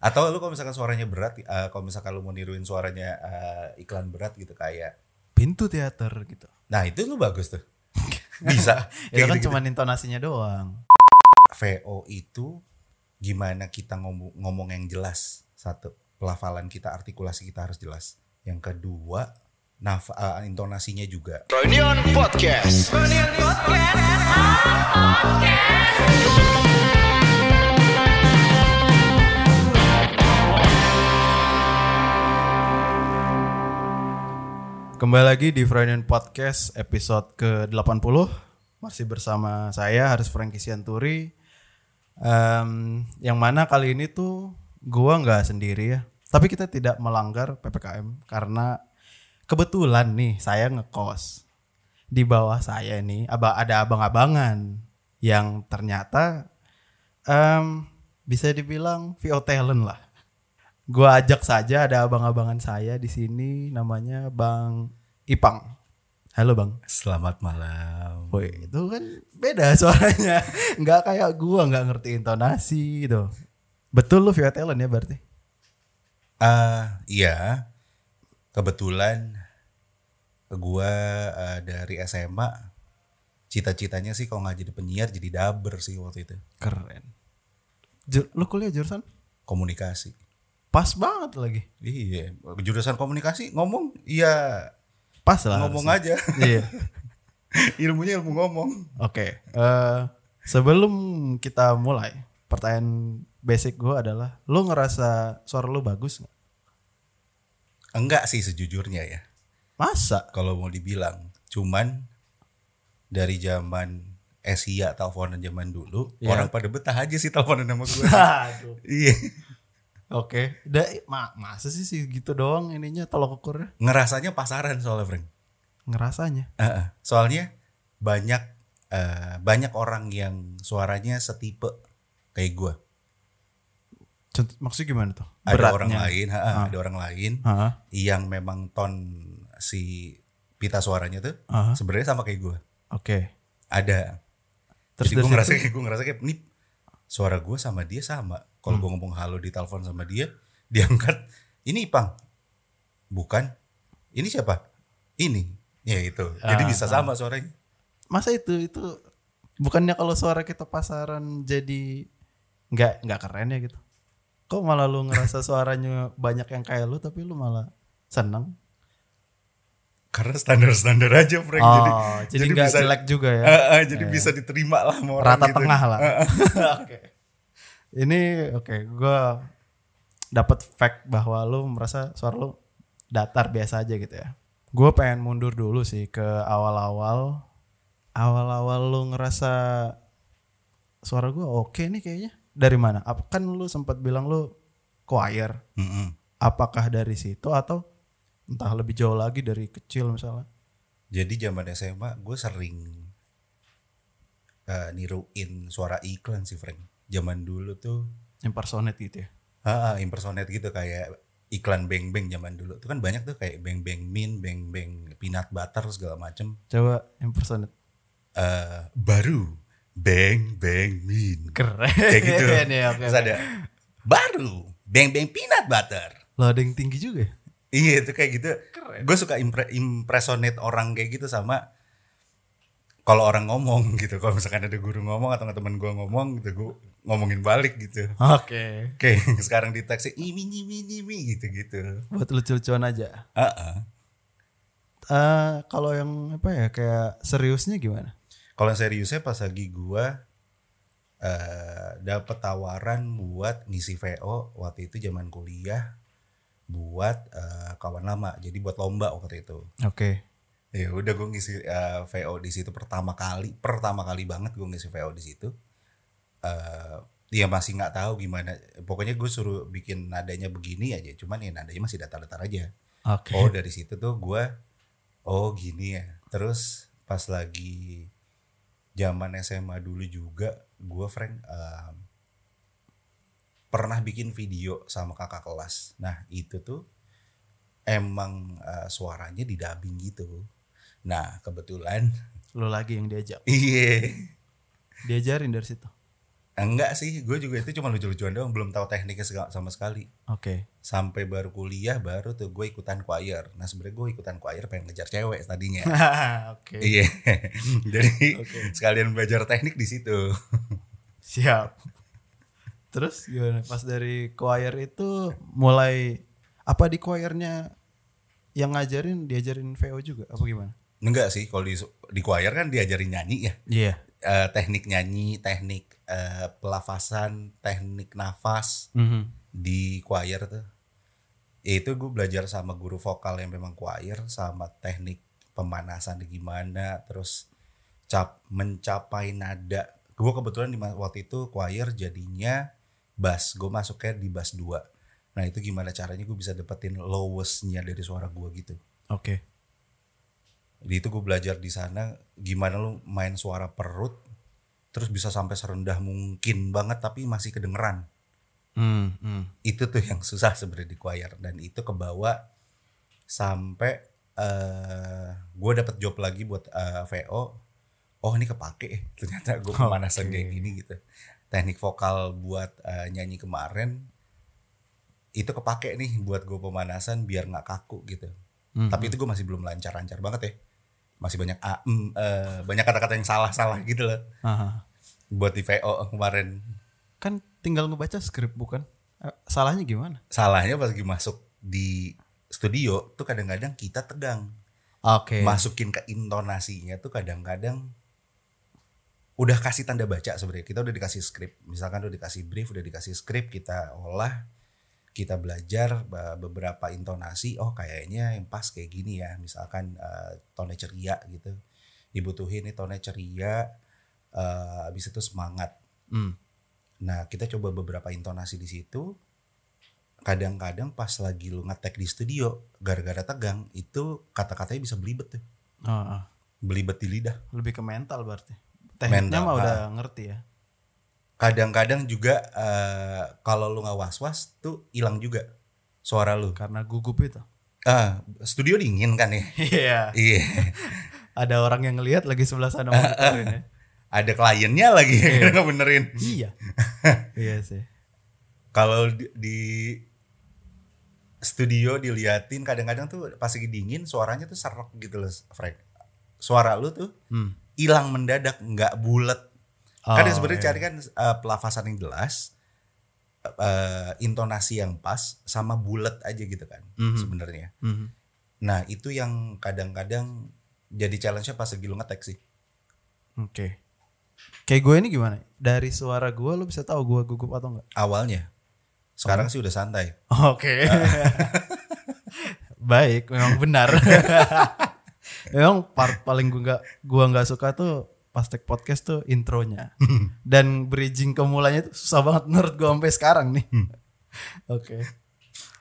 Atau lu kalau misalkan suaranya berat, uh, kalau misalkan lu mau niruin suaranya uh, iklan berat gitu kayak Pintu teater gitu. Nah itu lu bagus tuh. Bisa. Itu kan gitu-gitu. cuma intonasinya doang. VO itu gimana kita ngomong, ngomong yang jelas. Satu, pelafalan kita, artikulasi kita harus jelas. Yang kedua, naf uh, intonasinya juga. Reunion Podcast. Kembali lagi di Freudian Podcast episode ke-80 Masih bersama saya Haris Franky Sianturi. Em, Yang mana kali ini tuh gua nggak sendiri ya. Tapi kita tidak melanggar PPKM Karena kebetulan nih saya ngekos. Di bawah saya aba- ada abang-abangan Yang ternyata em, bisa dibilang VO talent lah. Gua ajak saja ada abang-abangan saya di sini namanya Bang Ipang. Halo Bang. Selamat malam. Woi, itu kan beda suaranya. Nggak kayak gua nggak ngerti intonasi gitu. Betul lu via talent ya berarti? Ah, iya. Kebetulan gua uh, dari SMA cita-citanya sih kalau nggak jadi penyiar jadi dubber sih waktu itu. Keren. Ju- lu kuliah jurusan? Komunikasi. Pas banget lagi. Iya, jurusan komunikasi ngomong iya Pas lah. ngomong harusnya. aja. Iya. Ilmunya ilmu ngomong. Oke. eh, sebelum kita mulai, pertanyaan basic gua adalah, lu ngerasa suara lu bagus nggak? Enggak sih sejujurnya ya. Masa? Kalau mau dibilang, cuman dari zaman Asia teleponan zaman dulu, Iya. orang pada betah aja sih teleponan sama gue. Aduh. iya. Oke, da, ma masa sih sih gitu doang ininya tolok ukurnya Ngerasanya pasaran soalnya, Frank. ngerasanya. Heeh. Soalnya banyak eh, banyak orang yang suaranya setipe kayak gue. Contoh, maksudnya gimana tuh? Ada orang lain, Ah. ada orang lain Heeh, yang memang ton si pita suaranya tuh heeh, sebenarnya sama kayak gue. Oke. Ada. Terus Jadi gue ngerasa kayak gue ngerasa kayak nih suara gue sama dia sama. Kalau Hmm. gue ngomong halo di telepon sama dia, diangkat. Ini Ipang. Bukan. Ini siapa? Ini. Ya itu. Jadi Ah, bisa ah. sama suaranya. Masa itu itu bukannya kalau suara kita pasaran jadi nggak nggak keren ya gitu? Kok malah lu ngerasa suaranya banyak yang kayak lu tapi lu malah seneng? Karena standar-standar aja, Frank. Oh, jadi jadi nggak bisa- jelek juga ya? Ah, ah, jadi bisa diterima lah sama orang rata gitu. tengah lah. Oke. Ini oke, gua dapat fact bahwa lu merasa suara lu datar biasa aja gitu ya. Gue pengen mundur dulu sih ke awal-awal. Awal-awal lu ngerasa suara gua oke nih kayaknya. Dari mana? Apa kan lu sempat bilang lu choir. Mm-mm. Apakah dari situ atau entah lebih jauh lagi dari kecil misalnya? Jadi zaman SMA gue sering eh, niruin suara iklan sih, Frank. Zaman dulu tuh Impersonate gitu ya. Ah, ah, impersonate gitu kayak iklan Beng Beng zaman dulu. Itu kan banyak tuh kayak Beng Beng Min, Beng Beng Peanut Butter segala macem. Coba impersonate. Eh baru Beng Beng Min. Keren. Kayak gitu. ya, oke, Terus ada baru Beng Beng Peanut Butter. Lo ada yang tinggi juga ya? Iya itu kayak gitu. Keren. Gue suka impre impersonate orang kayak gitu sama kalau orang ngomong gitu. Kalau misalkan ada guru ngomong atau teman gue ngomong gitu, gue ngomongin balik gitu. Oke. Kayak sekarang di taksi, imi imi imi gitu gitu. Buat lucu-lucuan aja. Ah, ah. Eh kalau yang apa ya kayak seriusnya gimana? Kalau yang seriusnya pas lagi gua eh dapat tawaran buat ngisi VO waktu itu zaman kuliah buat eh, kawan lama. Jadi buat lomba waktu itu. Oke. Ya udah gue ngisi eh, VO di situ pertama kali, pertama kali banget gue ngisi VO di situ. Eh dia masih nggak tahu gimana. Pokoknya gue suruh bikin nadanya begini aja. Cuman ya nadanya masih datar-datar aja. Oke. Oh dari situ tuh gue oh gini ya. Terus pas lagi zaman SMA dulu juga gue Frank em, pernah bikin video sama kakak kelas. Nah itu tuh emang eh, suaranya di dubbing gitu. Nah kebetulan Lo lagi yang diajak. iya Diajarin dari situ. Enggak sih, gue juga itu cuma lucu-lucuan doang, belum tahu tekniknya sega- sama sekali. Oke. Sampai baru kuliah baru tuh gue ikutan choir. Nah sebenarnya gue ikutan choir pengen ngejar cewek tadinya. Oke. Iya. Jadi Oke. sekalian belajar teknik di situ. Siap. Terus gimana? Pas dari choir itu mulai apa di choirnya yang ngajarin diajarin VO juga apa gimana? Enggak sih, kalau di di choir kan diajarin nyanyi ya. Iya. Eh, teknik nyanyi, teknik eh, pelafasan, teknik nafas Mhm. di choir tuh. Ya itu gue belajar sama guru vokal yang memang choir sama teknik pemanasan gimana, terus cap mencapai nada. Gue kebetulan di waktu itu choir jadinya bass. Gue masuknya di bass 2. Nah itu gimana caranya gue bisa dapetin lowestnya dari suara gue gitu. Oke. Jadi itu gue belajar di sana gimana lu main suara perut terus bisa sampai serendah mungkin banget tapi masih kedengeran. Hmm, hmm. Itu tuh yang susah sebenarnya di choir dan itu kebawa sampai eh gue dapet job lagi buat eh, VO. Oh ini kepake eh. ternyata gue pemanasan Oke. kayak gini gitu. Teknik vokal buat eh, nyanyi kemarin itu kepake nih buat gue pemanasan biar nggak kaku gitu. Mhm. Tapi itu gue masih belum lancar-lancar banget ya. Masih banyak a, mm, eh, banyak kata-kata yang salah-salah gitu loh. Aha. Buat di VO kemarin. Kan tinggal ngebaca skrip bukan? Eh, Salahnya gimana? Salahnya pas lagi masuk di studio tuh kadang-kadang kita tegang. Oke. Masukin ke intonasinya tuh kadang-kadang udah kasih tanda baca sebenarnya. Kita udah dikasih skrip. Misalkan udah dikasih brief, udah dikasih skrip, kita olah, kita belajar be- beberapa intonasi. Oh kayaknya yang pas kayak gini ya. Misalkan eh, tone ceria gitu. Dibutuhin nih tone ceria. eh habis itu semangat. Hmm. Nah, kita coba beberapa intonasi di situ. Kadang-kadang pas lagi lu ngetek di studio, gara-gara tegang, itu kata-katanya bisa belibet tuh. Ah, ah. Belibet di lidah. lebih ke mental berarti. Tekniknya mah ah. udah ngerti ya. Kadang-kadang juga eh, kalau lu nggak was-was tuh hilang juga suara lu. Karena gugup itu. Ah, studio dingin kan ya? Iya. Iya. Ada orang yang ngelihat lagi sebelah sana monitorin ya. Ada kliennya lagi yang ngebenerin. Iya. iya sih. Kalau di, di studio diliatin kadang-kadang tuh pas lagi dingin suaranya tuh serak gitu loh, Frank. Suara lu tuh Hmm. hilang mendadak nggak bulat Oh, kan yang sebenarnya iya. cari kan eh, pelafasan yang jelas eh, intonasi yang pas sama bulat aja gitu kan Mhm. sebenarnya Mhm. nah itu yang kadang-kadang jadi challenge-nya pas lagi lu ngetek sih Oke. Kayak gue ini gimana? Dari suara gue lu bisa tahu gue gugup atau enggak? awalnya sekarang sih udah santai Oke. Baik, memang benar. memang part paling gue nggak gua nggak suka tuh pas take podcast tuh intronya dan bridging ke mulanya tuh susah banget menurut gue sampai sekarang nih. Oke.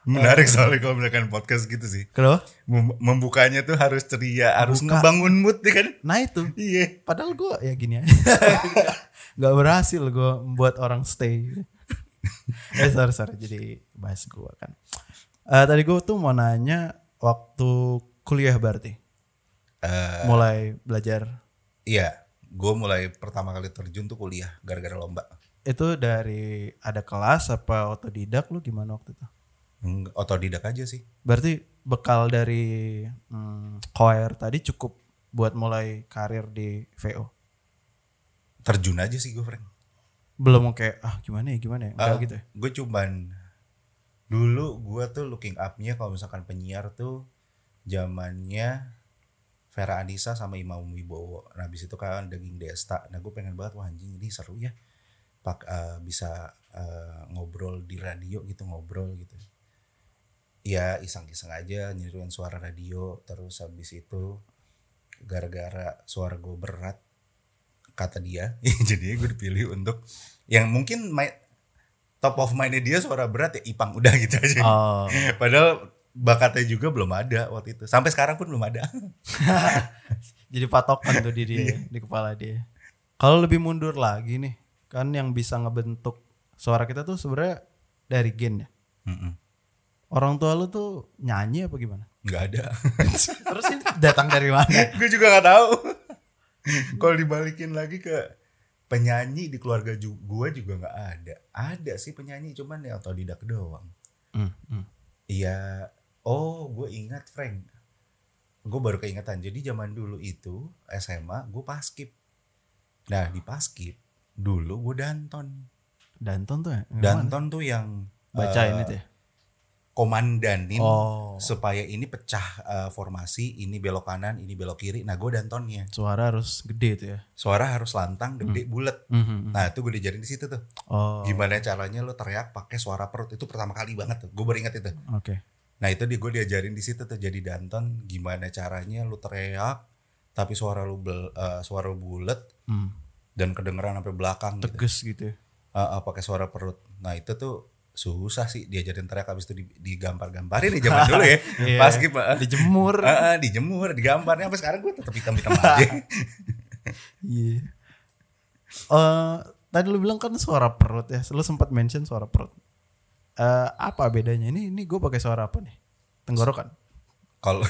menarik soalnya kalau misalkan podcast gitu sih Kenapa? Mem- membukanya tuh harus ceria harus Buka. ngebangun mood ya kan Nah itu. iya Padahal gue ya gini aja. Gak berhasil gue membuat orang stay. eh sorry sorry jadi bahas gue kan. Eh tadi gue tuh mau nanya waktu kuliah berarti. Eh, Mulai belajar. iya gue mulai pertama kali terjun tuh kuliah gara-gara lomba Itu dari ada kelas apa otodidak lu gimana waktu itu? Otodidak aja sih Berarti bekal dari hmm, choir tadi cukup buat mulai karir di VO. terjun aja sih gue Frank Belum kayak ah gimana ya gimana ya? Enggak Ah, gitu ya. Gue cuman dulu gue tuh looking up-nya kalau misalkan penyiar tuh zamannya Vera Anissa sama Imam Wibowo. Nah, habis itu kan Daging Desta. Nah, gue pengen banget wah anjing ini seru ya. Pak eh, bisa eh, ngobrol di radio gitu, ngobrol gitu. Ya iseng-iseng aja niruin suara radio terus habis itu gara-gara suara gue berat kata dia jadi gue dipilih untuk yang mungkin my, top of mindnya dia suara berat ya Ipang udah gitu aja Oh. padahal bakatnya juga belum ada waktu itu sampai sekarang pun belum ada Jadi patokan tuh di dia, di kepala dia. Kalau lebih mundur lagi nih, kan yang bisa ngebentuk suara kita tuh sebenarnya dari gen ya. Mm-mm. Orang tua lu tuh nyanyi apa gimana? nggak ada Terus ini datang dari mana? gue juga nggak tahu kalau dibalikin lagi ke penyanyi di keluarga gue juga nggak ada ada sih penyanyi cuman ya otodidak doang Hmm, hmm. Iya, oh gue ingat Frank. Gue baru keingetan. Jadi zaman dulu itu SMA gue paskip. Nah di paskip dulu gue danton. Danton tuh ya? Danton tuh yang Bacain eh, itu ya? komandanin Oh. supaya ini pecah eh, formasi, ini belok kanan, ini belok kiri. Nah gue dantonnya. Suara harus gede tuh ya? Suara harus lantang, gede, bulat. Hmm, hmm, hmm. Nah itu gue diajarin di situ tuh. Oh, Gimana caranya lo teriak pakai suara perut itu pertama kali banget tuh. Gue baru ingat itu. oke. Nah itu di gue diajarin di situ tuh jadi danton gimana caranya lu teriak tapi suara lu bel- eh, suara lu bulat Hmm. dan kedengeran sampai belakang gitu. Tegas gitu ya? Eh, eh, pakai suara perut. Nah itu tuh susah sih diajarin teriak habis itu di- digambar-gambarin di zaman dulu ya. Iya. Pas gitu eh, Dijemur. eh, eh, dijemur, digambarnya sampai sekarang gue tetap hitam-hitam aja. Iya. Eh, tadi lu bilang kan suara perut ya. Lu sempat mention suara perut. Eh, apa bedanya? Ini ini gue pakai suara apa nih? Tenggorokan. Kalau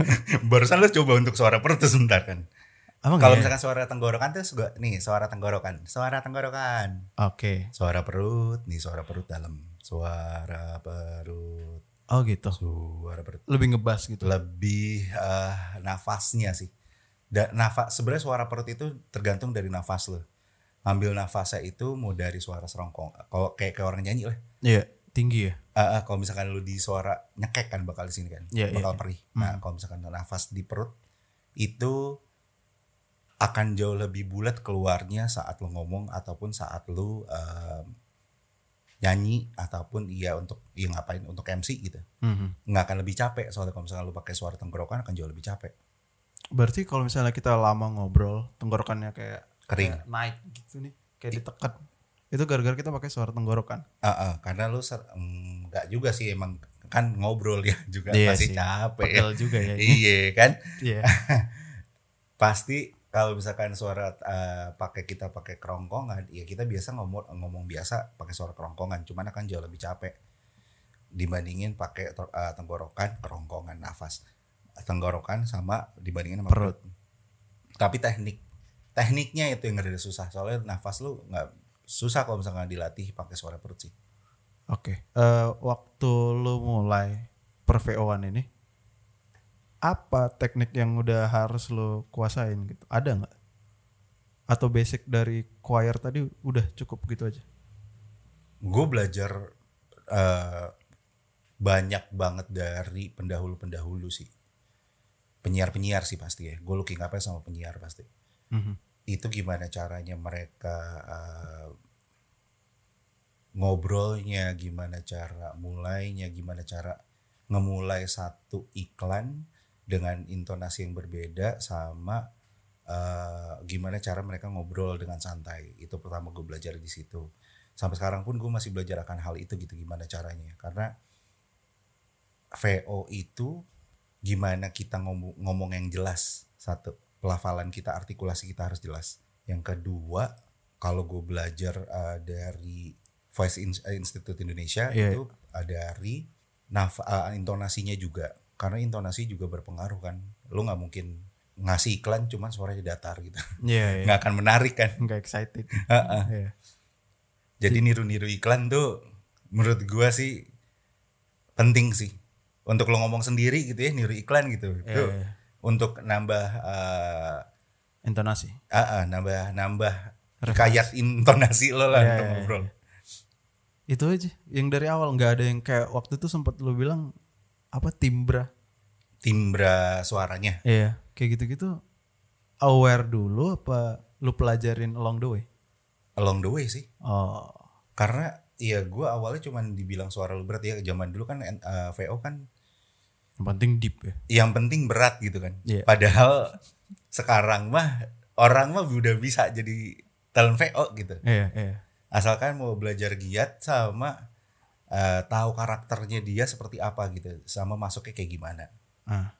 barusan lu coba untuk suara perut sebentar kan. Kalau ya? misalkan suara tenggorokan tuh juga nih suara tenggorokan, suara tenggorokan. Oke. Suara perut, nih suara perut dalam. Suara perut, Oh gitu. suara perut. Lebih ngebas gitu. Lebih eh, nafasnya sih. Dan nafas sebenarnya suara perut itu tergantung dari nafas lo. Ambil nafasnya itu mau dari suara serongkong. Kalau kayak kayak orang nyanyi lah. Iya, tinggi ya. Eh, eh, kalau misalkan lu di suara nyekek kan bakal di sini kan, Iya, iya, bakal iya. perih. Nah, kalau misalkan nafas di perut itu akan jauh lebih bulat keluarnya saat lu ngomong ataupun saat lu eh, nyanyi ataupun iya untuk iya ngapain untuk MC gitu. Mhm. Nggak akan lebih capek soalnya kalau misalkan lu pakai suara tenggorokan akan jauh lebih capek. Berarti kalau misalnya kita lama ngobrol, tenggorokannya kayak Kering. kayak naik gitu nih, kayak ditekan. Itu gara-gara kita pakai suara tenggorokan. Ah, ah, karena lu mm, nggak juga sih emang kan ngobrol ya juga Iya masih sih. capek. Pegel juga ya. iya kan? Iya. pasti kalau misalkan suara eh, pakai kita pakai kerongkongan ya kita biasa ngomong ngomong biasa pakai suara kerongkongan cuman akan jauh lebih capek dibandingin pakai eh, tenggorokan kerongkongan nafas tenggorokan sama dibandingin sama perut. tapi teknik tekniknya itu yang rada susah soalnya nafas lu nggak susah kalau misalkan dilatih pakai suara perut sih Oke. Eh, waktu lu mulai per VO-an ini, apa teknik yang udah harus lu kuasain gitu? Ada nggak? Atau basic dari choir tadi udah cukup gitu aja? gue belajar eh, banyak banget dari pendahulu-pendahulu sih penyiar-penyiar sih pasti ya gue looking apa sama penyiar pasti Mhm. Itu gimana caranya mereka eh, ngobrolnya gimana cara mulainya gimana cara ngemulai satu iklan dengan intonasi yang berbeda sama eh, gimana cara mereka ngobrol dengan santai. Itu pertama gue belajar di situ. Sampai sekarang pun gue masih belajar akan hal itu gitu gimana caranya. Karena VO itu gimana kita ngomong, ngomong yang jelas satu pelafalan kita artikulasi kita harus jelas yang kedua kalau gue belajar uh, dari Voice uh, Institute Indonesia Iya. itu uh, dari naf- uh, intonasinya juga karena intonasi juga berpengaruh kan lu nggak mungkin ngasih iklan cuman suaranya datar gitu Iya, iya. nggak akan menarik kan Nggak excited. Heeh. Iya. Jadi niru-niru iklan tuh menurut gua sih penting sih. Untuk lo ngomong sendiri gitu ya, niru iklan gitu. Iya, Itu iya. Untuk nambah eh, Intonasi. ah, ah, nambah nambah kayak intonasi lo lah Iya, untuk iya, ngobrol. Itu aja. Yang dari awal nggak ada yang kayak waktu itu sempat lu bilang apa timbra. Timbra suaranya. Iya, kayak gitu-gitu. Aware dulu apa lu pelajarin along the way? Along the way sih. Oh. Karena ya gua awalnya cuman dibilang suara lu berat ya zaman dulu kan eh, VO kan Yang penting deep ya. yang penting berat gitu kan. Iya. Padahal sekarang mah orang mah udah bisa jadi talent VO gitu. Iya, iya. asalkan mau belajar giat sama eh, tahu karakternya dia seperti apa gitu sama masuknya kayak gimana Ah.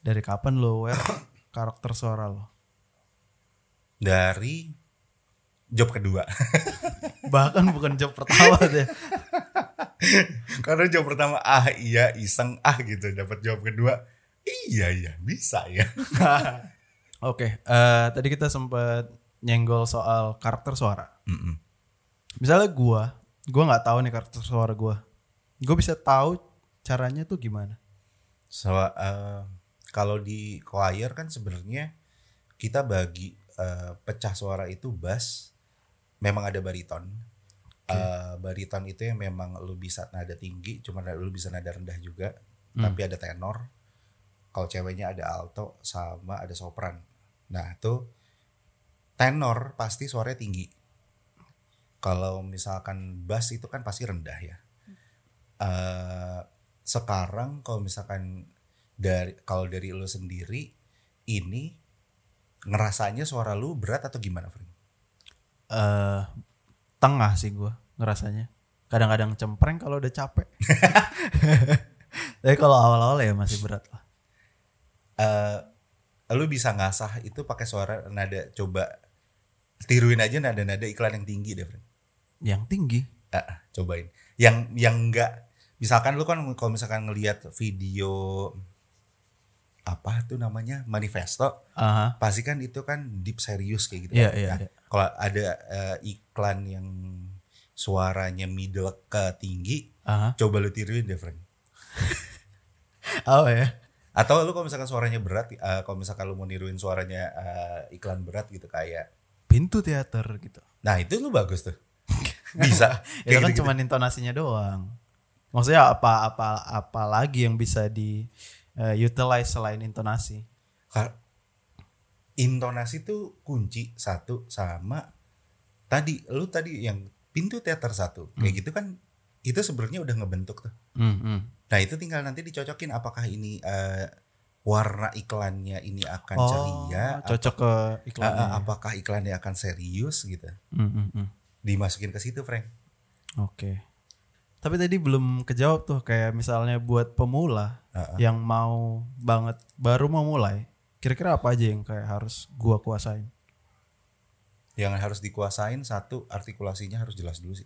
Dari kapan lo aware karakter suara lo? dari job kedua Bahkan bukan job pertama deh. karena job pertama ah iya iseng ah gitu dapat job kedua iya iya bisa ya Oke, eh, tadi kita sempat nyenggol soal karakter suara. Mm-mm. Misalnya gua, gua nggak tahu nih karakter suara gua. Gua bisa tahu caranya tuh gimana. So, eh, kalau di choir kan sebenarnya kita bagi eh, pecah suara itu bass, memang ada bariton. Eh, bariton itu yang memang lu bisa nada tinggi, cuma lu bisa nada rendah juga. Tapi ada tenor. Kalau ceweknya ada alto sama ada sopran. Nah itu tenor pasti suaranya tinggi. Kalau misalkan bass itu kan pasti rendah ya. eh sekarang kalau misalkan dari kalau dari lu sendiri ini ngerasanya suara lu berat atau gimana, Frank? Eh tengah sih gua ngerasanya. Kadang-kadang cempreng kalau udah capek. Tapi kalau awal-awal ya masih berat lah. eh lu bisa ngasah itu pakai suara nada coba tiruin aja nada-nada iklan yang tinggi deh, Frank. Yang tinggi. Ah, cobain. Yang yang enggak misalkan lu kan kalau misalkan ngelihat video apa tuh namanya manifesto Aha. pasti kan itu kan deep serius kayak gitu Iya, kan. iya, Nah, iya. kalau ada eh, iklan yang suaranya middle ke tinggi Aha. coba lu tiruin deh Frank Oh ya. atau lu kalau misalkan suaranya berat eh, kalau misalkan lu mau niruin suaranya eh, iklan berat gitu kayak Pintu teater gitu. nah itu lu bagus tuh bisa Itu kan gitu, cuma intonasinya doang. Maksudnya apa apa apa lagi yang bisa di eh, utilize selain intonasi? Intonasi tuh kunci satu sama tadi lu tadi yang pintu teater satu kayak gitu kan itu sebenarnya udah ngebentuk tuh Hmm, hmm. nah itu tinggal nanti dicocokin apakah ini eh, warna iklannya ini akan Oh, ceria cocok ke ap- iklannya. eh, apakah iklannya akan serius gitu Hmm, hmm, hmm. dimasukin ke situ Frank Oke. Tapi tadi belum kejawab tuh kayak misalnya buat pemula Heeh. yang mau banget baru mau mulai, kira-kira apa aja yang kayak harus gua kuasain? yang harus dikuasain satu artikulasinya harus jelas dulu sih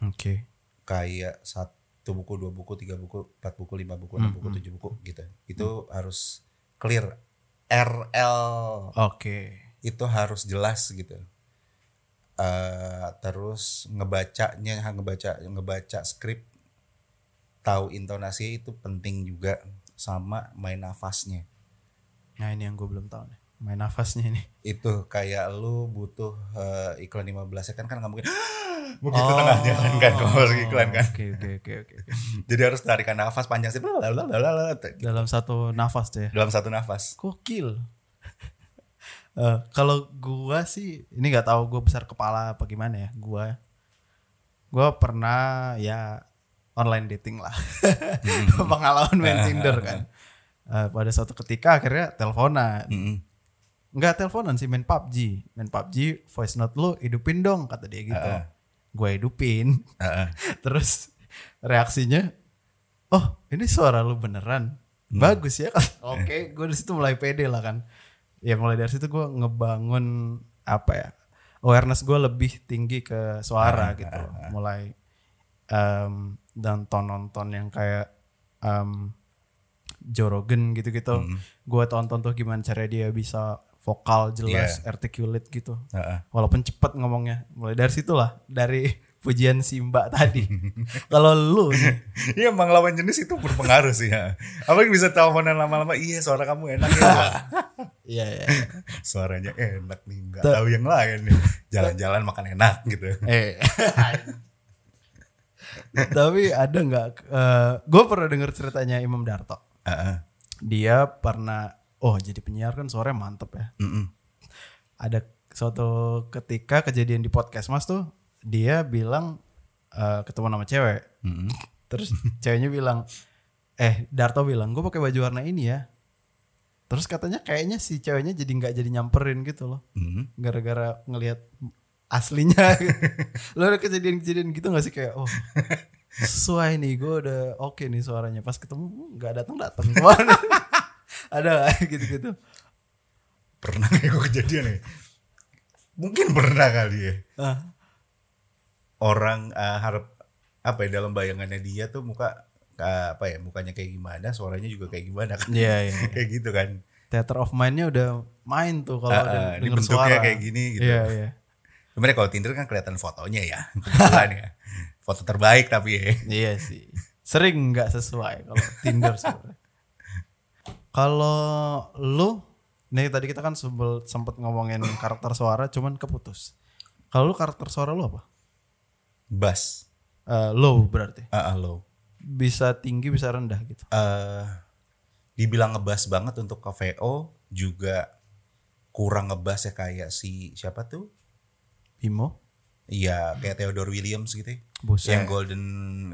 Oke. kayak satu buku dua buku tiga buku empat buku lima buku enam Hmm, buku tujuh buku gitu itu harus clear RL Oke. itu harus jelas gitu Eh terus ngebacanya ngebaca ngebaca skrip tahu intonasi itu penting juga sama main nafasnya Nah ini yang gue belum tahu nih. Main nafasnya nih. itu kayak lu butuh eh, iklan 15 second kan nggak mungkin begitu Oh. tengah jalan kan kalau masuk iklan kan Oke oke oke oke. jadi harus tarikan nafas panjang sih Dalam satu nafas tuh ya. dalam satu nafas Gokil. Eh, kalau gua sih ini nggak tahu gua besar kepala apa gimana ya. Gua gua pernah ya online dating lah. Pengalaman main Tinder kan. Eh, pada suatu ketika akhirnya teleponan. Mm-mm. Enggak teleponan sih main PUBG. Main PUBG voice note lu hidupin dong kata dia gitu. Heeh. Gue hidupin. Heeh. Terus reaksinya, oh ini suara lu beneran, bagus ya kan? Oke, gue di situ mulai pede lah kan. Ya mulai dari situ gue ngebangun apa ya awareness gue lebih tinggi ke suara gitu. Mulai em, dan nonton yang kayak em, Joe Rogan gitu-gitu. Gue tonton tuh gimana cara dia bisa vokal jelas, articulate gitu Heeh. walaupun cepet ngomongnya mulai dari situlah dari pujian si mbak tadi kalau lu Iya emang lawan jenis itu berpengaruh sih ya. Apalagi bisa teleponan lama-lama, iya suara kamu enak ya. iya iya Suaranya enak nih, nggak tahu yang lain nih. Jalan-jalan makan enak gitu. eh tapi ada nggak gue pernah denger ceritanya Imam Darto Heeh. dia pernah oh jadi penyiar kan suaranya mantep ya Mm-mm. ada suatu ketika kejadian di podcast mas tuh dia bilang eh, ketemu nama cewek Mm-mm. terus ceweknya bilang eh Darto bilang gue pakai baju warna ini ya terus katanya kayaknya si ceweknya jadi nggak jadi nyamperin gitu loh gara-gara ngelihat aslinya lo ada kejadian-kejadian gitu gak sih kayak oh sesuai nih gue udah oke nih suaranya pas ketemu "Hmm, nggak datang datang ada gitu-gitu Pernah kayak gue kejadian nih. Mungkin pernah kali ya. ah Orang eh, harap apa ya dalam bayangannya dia tuh muka eh, apa ya mukanya kayak gimana, suaranya juga kayak gimana kan. iya iya kayak gitu kan. theater of mind-nya udah main tuh kalau ah, ini denger bentuknya suara. kayak gini gitu. Iya, iya. Sebenarnya kalau Tinder kan kelihatan fotonya ya. Kebetulan ya. Foto terbaik tapi ya. Iya sih. Sering nggak sesuai kalau Tinder sebenarnya. Kalau lu, nih tadi kita kan sebel, sempet ngomongin karakter suara, cuman keputus. Kalau lu karakter suara lu apa? Bass. Eh, low berarti. Ah, ah, low. Bisa tinggi, bisa rendah gitu. eh dibilang ngebas banget untuk ke VO juga kurang ngebas ya kayak si siapa tuh? Bimo? Iya kayak Theodore Williams gitu. ya. Buset. Yang golden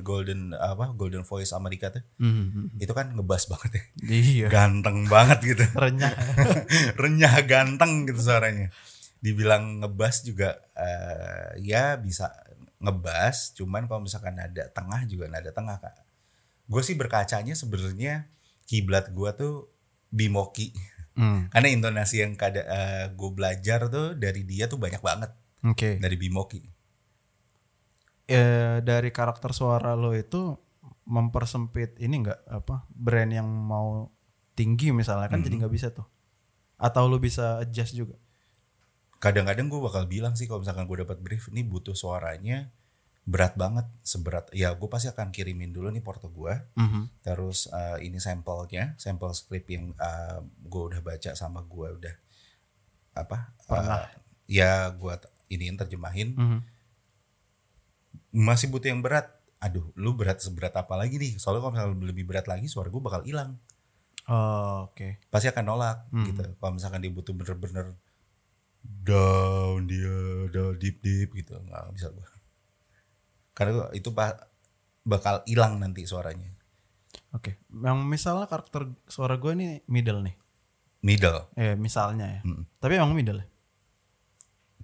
golden apa golden voice Amerika tuh. Mhm. Itu kan ngebas banget ya. Iya. Ganteng banget gitu. Renyah. Renyah ganteng gitu suaranya. Dibilang ngebas juga eh, ya bisa ngebas, cuman kalau misalkan nada tengah juga nada tengah kak. Gue sih berkacanya sebenarnya kiblat gue tuh Bimoki. Hmm, Karena intonasi yang kada gue belajar tuh dari dia tuh banyak banget Oke. dari Bimoki. Eh, dari karakter suara lo itu mempersempit ini nggak apa brand yang mau tinggi misalnya kan jadi nggak bisa tuh. Atau lu bisa adjust juga. Kadang-kadang gue bakal bilang sih kalau misalkan gue dapat brief ini butuh suaranya berat banget seberat ya gue pasti akan kirimin dulu nih porto gue Mhm. terus eh, ini sampelnya sampel script yang gue udah baca sama gue udah apa Pernah. eh, ya gue iniin terjemahin Mhm. masih butuh yang berat aduh lu berat seberat apa lagi nih soalnya kalau misalnya lebih berat lagi suara gue bakal hilang Oh, oke. pasti akan nolak Hmm. gitu kalau misalkan dia butuh bener-bener down dia down deep deep gitu nggak bisa gue karena itu bakal hilang nanti suaranya Oke. Yang misalnya karakter suara gue ini middle nih. middle Eh, misalnya ya. Mm. Tapi emang middle ya?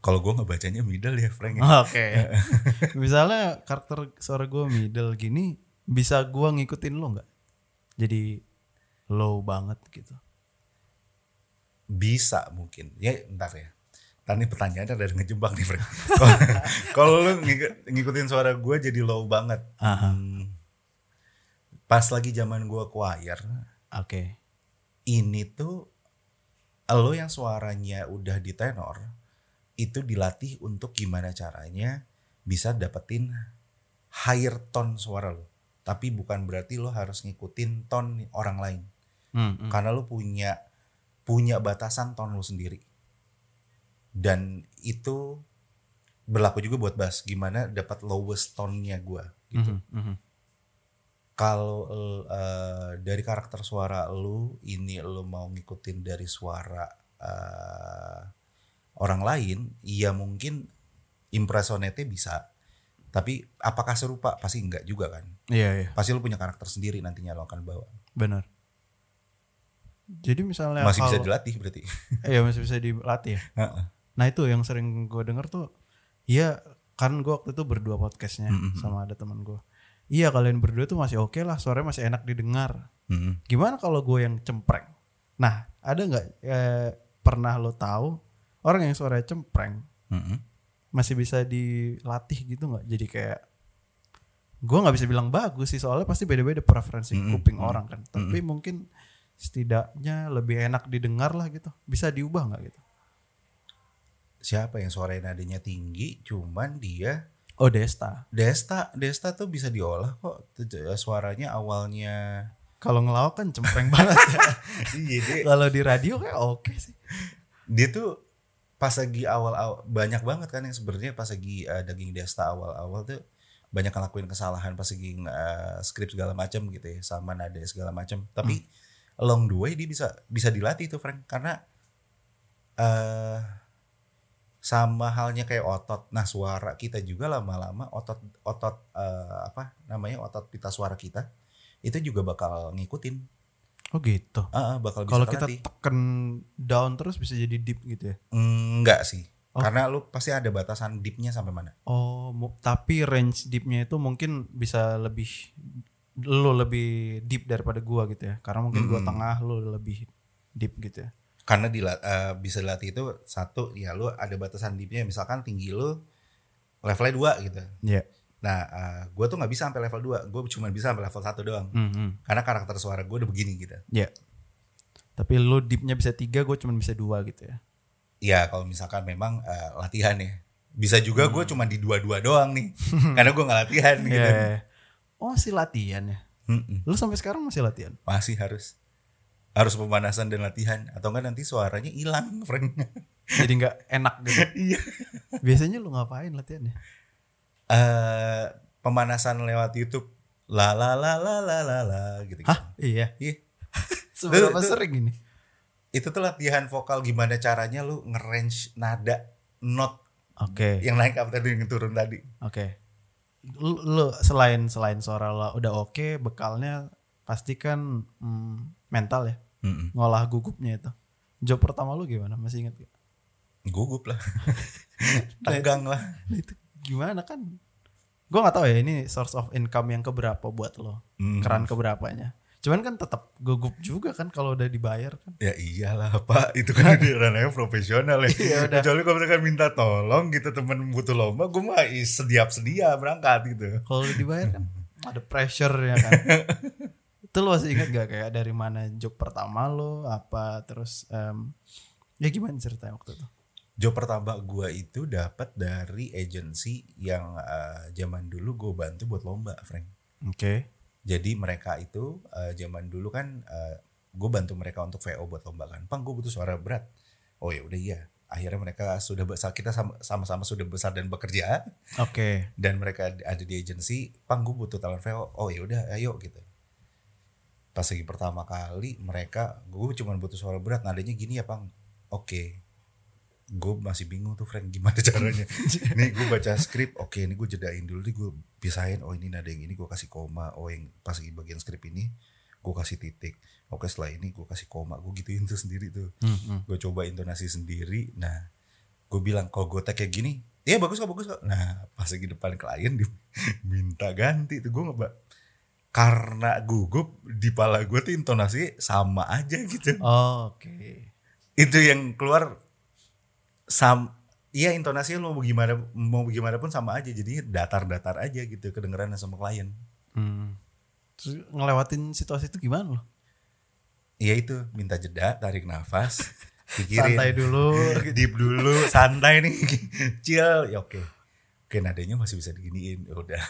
Kalau gue ngebacanya middle ya Frank Oke. misalnya karakter suara gue middle gini, bisa gue ngikutin lo nggak? Jadi low banget gitu. bisa mungkin ya ntar ya Ntar nih pertanyaannya dari ngejebak nih Frank Kalau- lu ngik- ngikutin suara gue jadi low banget Aha. Hmm, pas lagi zaman gue choir Oke. ini tuh lo yang suaranya udah di tenor itu dilatih untuk gimana caranya bisa dapetin higher tone suara lo tapi bukan berarti lo harus ngikutin tone orang lain Hmm, hmm. karena lo punya punya batasan tone lo sendiri dan itu berlaku juga buat bass gimana dapat lowest tone-nya gue gitu Mhm, mhm. kalau eh, dari karakter suara lu ini lu mau ngikutin dari suara eh, orang lain iya mungkin impersonate bisa tapi apakah serupa pasti enggak juga kan Iya, iya. pasti lu punya karakter sendiri nantinya lo akan bawa Benar. Jadi misalnya masih bisa kalau- dilatih berarti Iya masih bisa dilatih ya. Nah itu yang sering gue denger tuh, iya kan gue waktu itu berdua podcastnya Mm-mm. sama ada teman gue. Iya kalian berdua tuh masih oke lah, suaranya masih enak didengar. Mm-mm. Gimana kalau gue yang cempreng? Nah ada nggak eh, pernah lo tahu orang yang suaranya cempreng Mm-mm. masih bisa dilatih gitu nggak? Jadi kayak gue nggak bisa bilang bagus sih soalnya pasti beda-beda preferensi Mm-mm. kuping Mm-mm. orang kan. Tapi mungkin setidaknya lebih enak didengar lah gitu. Bisa diubah nggak gitu? siapa yang suaranya nadanya tinggi cuman dia Oh Desta. Desta Desta tuh bisa diolah kok suaranya awalnya Kalau ngelawak kan cempreng banget ya. iya Kalau di radio kayak oke sih. dia tuh pas lagi awal-awal banyak banget kan yang sebenarnya pas lagi uh, daging Desta awal-awal tuh banyak ngelakuin kesalahan pas lagi uh, skrip segala macam gitu ya sama nada segala macam tapi along the way dia bisa bisa dilatih tuh Frank. Karena eh sama halnya kayak otot. Nah suara kita juga lama-lama otot otot eh, apa namanya otot pita suara kita itu juga bakal ngikutin Oh gitu. Ah, bakal bisa Kalau kita terlatih. tekan down terus bisa jadi deep gitu ya. Enggak sih. Oh. Karena lu pasti ada batasan deepnya sampai mana. Oh, tapi range deepnya itu mungkin bisa lebih lo lebih deep daripada gua gitu ya. Karena mungkin gua Mm-mm. tengah lo lebih deep gitu ya. Karena dila- eh, bisa dilatih itu satu ya lu ada batasan deepnya misalkan tinggi lu levelnya dua gitu. Iya. Nah, eh, gua tuh nggak bisa sampai level 2, gue cuma bisa sampai level 1 doang. Mhm. Karena karakter suara gue udah begini gitu. Iya. Tapi lu deepnya bisa tiga, gue cuma bisa dua gitu ya. Iya kalau misalkan memang eh, latihan ya. Bisa juga gue cuma di dua-dua doang nih. Karena gue nggak latihan gitu. Iya. iya. Oh masih latihan ya? Mm-mm. Lu sampai sekarang masih latihan? Masih harus harus pemanasan dan latihan atau enggak nanti suaranya hilang Frank. Jadi nggak enak gitu. Iya. Biasanya lu ngapain latihannya? Eh pemanasan lewat YouTube la la la la la la la gitu. Hah? Iya. Iya. Seberapa sering ini? Itu tuh latihan vokal gimana caranya lu nge-range nada not Oke. yang naik apa tadi yang turun tadi. Oke. Lu, lu selain selain suara lo udah oke, bekalnya pasti kan mm, mental ya, Mm-mm. ngolah gugupnya itu. Job pertama lu gimana? Masih ingat gak? Gugup lah. Tegang lah. Nah, itu gimana kan? Gue nggak tahu ya ini source of income yang keberapa buat lo, Hmm. keran keberapanya. Cuman kan tetap gugup juga kan kalau udah dibayar kan. Ya iyalah pak, itu kan udah ranahnya profesional ya. Iya, udah. Kecuali kalau misalkan minta tolong gitu temen butuh lomba, gue mah sediap sedia berangkat gitu. Kalau udah dibayar kan ada pressure ya kan. itu lo masih ingat gak kayak dari mana job pertama lo apa terus em, ya gimana ceritanya waktu itu? Job pertama gue itu dapat dari agensi yang eh, zaman dulu gue bantu buat lomba, Frank. Oke. Jadi mereka itu eh, zaman dulu kan gue bantu mereka untuk VO buat lomba kan. Pang gue butuh suara berat. Oh ya udah iya. Akhirnya mereka sudah besar, kita sama- sama-sama sudah besar dan bekerja. Oke. dan mereka ada di agensi pang gue butuh talent VO oh ya udah ayo gitu pas lagi pertama kali mereka gue cuma butuh suara berat nadanya gini ya pang oke gue masih bingung tuh Frank gimana caranya. Nih gue baca skrip oke ini gue jedain dulu nih gue pisahin oh ini nada yang ini gue kasih koma oh yang pas lagi bagian skrip ini gue kasih titik. Oke setelah ini gue kasih koma gue gituin tuh sendiri tuh. Hmm, hmm. gue coba intonasi sendiri nah gue bilang kalau gue tag kayak gini iya bagus kok bagus kok. Nah pas lagi depan klien diminta ganti tuh gue nggak karena gugup di pala gue tuh intonasi sama aja gitu. Oh, Oke. itu yang keluar sam iya intonasinya lo mau gimana mau gimana pun sama aja jadinya datar-datar aja gitu kedengeran sama klien Hmm. Terus ngelewatin situasi itu gimana lo? iya itu minta jeda tarik nafas pikirin Santai dulu. gitu. deep dulu santai nih chill ya oke oke nadanya masih bisa diginiin ya udah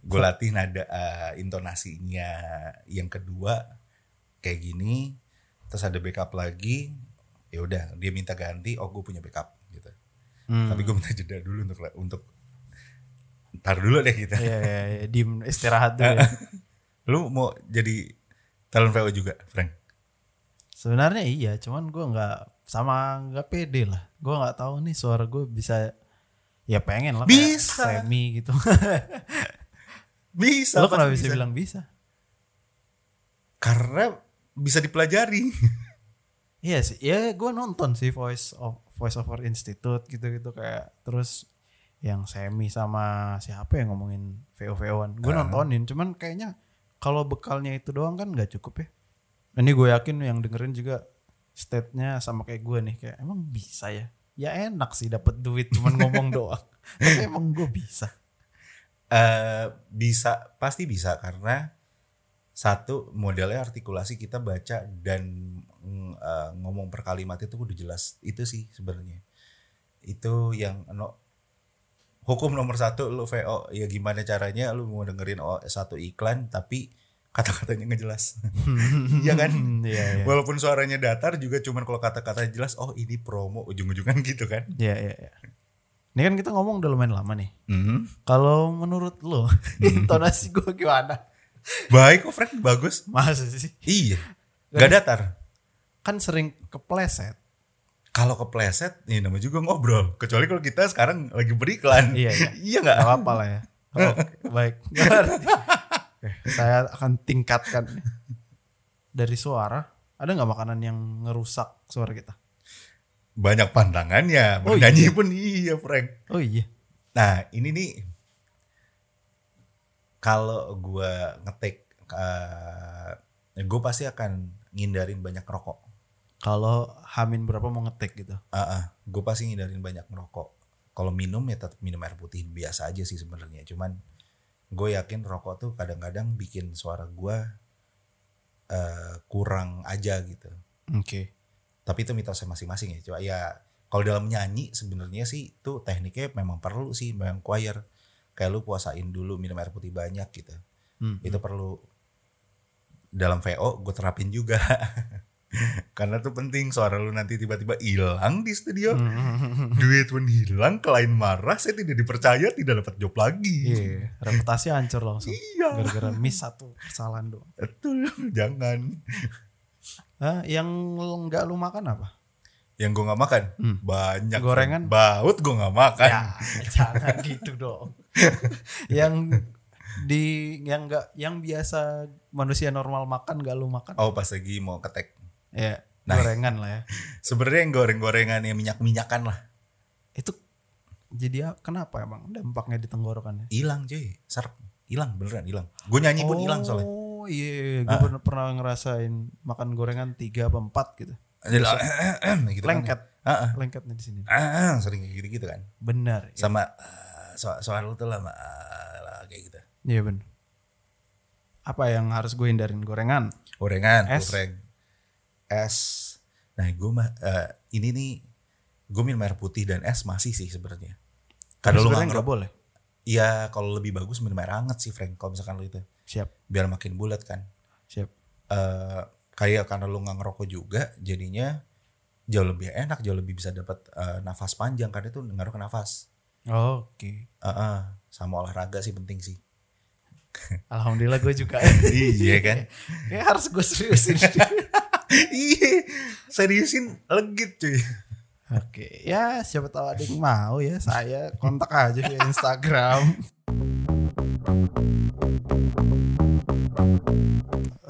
gue latih nada eh, intonasinya yang kedua kayak gini terus ada backup lagi ya udah dia minta ganti oh gue punya backup gitu Hmm. tapi gue minta jeda dulu untuk untuk ntar dulu deh kita Iya, iya, iya. Diem istirahat dulu ya. lu mau jadi talent VO juga Frank Sebenarnya iya, cuman gue nggak sama nggak pede lah. Gue nggak tahu nih suara gue bisa ya pengen lah Bisa. semi gitu. bisa Lo kenapa bisa bilang bisa? karena bisa dipelajari Iya sih, ya gue nonton sih Voice of Voice Over Institute gitu-gitu kayak terus yang semi sama siapa yang ngomongin VO-VO-an. Gue Ah. nontonin, cuman kayaknya kalau bekalnya itu doang kan nggak cukup ya. Ini gue yakin yang dengerin juga state-nya sama kayak gue nih kayak emang bisa ya. Ya enak sih dapat duit cuman ngomong doang. Tapi emang gue bisa. eh bisa pasti bisa karena satu modelnya artikulasi kita baca dan mm, eh, ngomong per kalimat itu udah jelas itu sih sebenarnya itu yang no, hukum nomor satu lu VO ya gimana caranya lu mau dengerin satu iklan tapi kata-katanya nggak jelas Iya kan Iya, iya. walaupun suaranya datar juga cuman kalau kata-kata jelas oh ini promo ujung-ujungan gitu kan Iya, iya, iya. Ini kan kita ngomong udah lumayan lama nih. Mhm. Kalau menurut lo, intonasi gue gimana? baik kok Frank bagus Masa sih? iya nggak datar Kan sering kepleset. kalau kepleset ini namanya juga ngobrol kecuali kalau kita sekarang lagi beriklan Iya, iya. iya nggak Gak apa-apa lah ya. Oke, baik. Oke, saya akan tingkatkan. Dari suara, ada nggak makanan yang ngerusak suara kita? banyak pandangannya Oh, bernyanyi pun iya Frank Oh iya. nah ini nih kalau gua ngetik uh, gue pasti akan ngindarin banyak rokok Kalau Hamin berapa mau ngetek gitu? gue pasti ngindarin banyak ngerokok kalau minum ya tetap minum air putih biasa aja sih sebenarnya cuman gue yakin rokok tuh kadang-kadang bikin suara gue eh, kurang aja gitu Oke. Tapi itu mitosnya masing-masing ya. Coba ya kalau dalam nyanyi sebenarnya sih itu tekniknya memang perlu sih memang choir. Kayak lu puasain dulu minum air putih banyak gitu. Hmm. Itu perlu dalam VO gue terapin juga. Karena tuh penting suara lu nanti tiba-tiba hilang di studio. Hmm. Duit pun hilang, klien marah, saya tidak dipercaya, tidak dapat job lagi. Iya, reputasi hancur langsung. Iya. Gara-gara miss satu kesalahan doang. Betul, jangan. Hah, yang nggak lu makan apa? Yang gue nggak makan Hmm. banyak. Gorengan? Baut gue nggak makan. Ya, jangan gitu dong. yang di yang enggak yang biasa manusia normal makan gak lu makan? Oh pas lagi mau ketek. Ya, Nah. gorengan lah ya. Sebenarnya yang goreng-gorengan yang minyak-minyakan lah. Itu jadi ya- kenapa emang dampaknya di tenggorokannya? Hilang cuy, serp. Hilang beneran hilang. Gue nyanyi pun hilang soalnya. Oh iya, gue pernah ngerasain makan gorengan tiga apa empat gitu. gitu kan. Lengket, Ah, ah. lengketnya di sini. Ah, sering kayak gitu-gitu kan. Benar. ya. Sama ah, so soal lama ah, lah, kayak gitu. Iya benar. Apa yang harus gue hindarin gorengan? Gorengan, Es. es. Es. Nah, gue mah eh, ini nih gue minum air putih dan es masih sih sebenarnya. Karena lu nggak boleh. Iya, kalau lebih bagus minum air hangat sih, Frank. Kalau misalkan lu itu Siap, biar makin bulat kan. siap. eh kayak karena lu nggak ngerokok juga, jadinya jauh lebih enak, jauh lebih bisa dapat eh, nafas panjang karena itu ngaruh ke nafas. Oke. Eh, eh, sama olahraga sih penting sih. Alhamdulillah gue juga. iya kan? Kayak harus gue seriusin. iya, seriusin legit cuy. Oke, ya siapa tahu ada yang mau ya saya kontak aja via Instagram.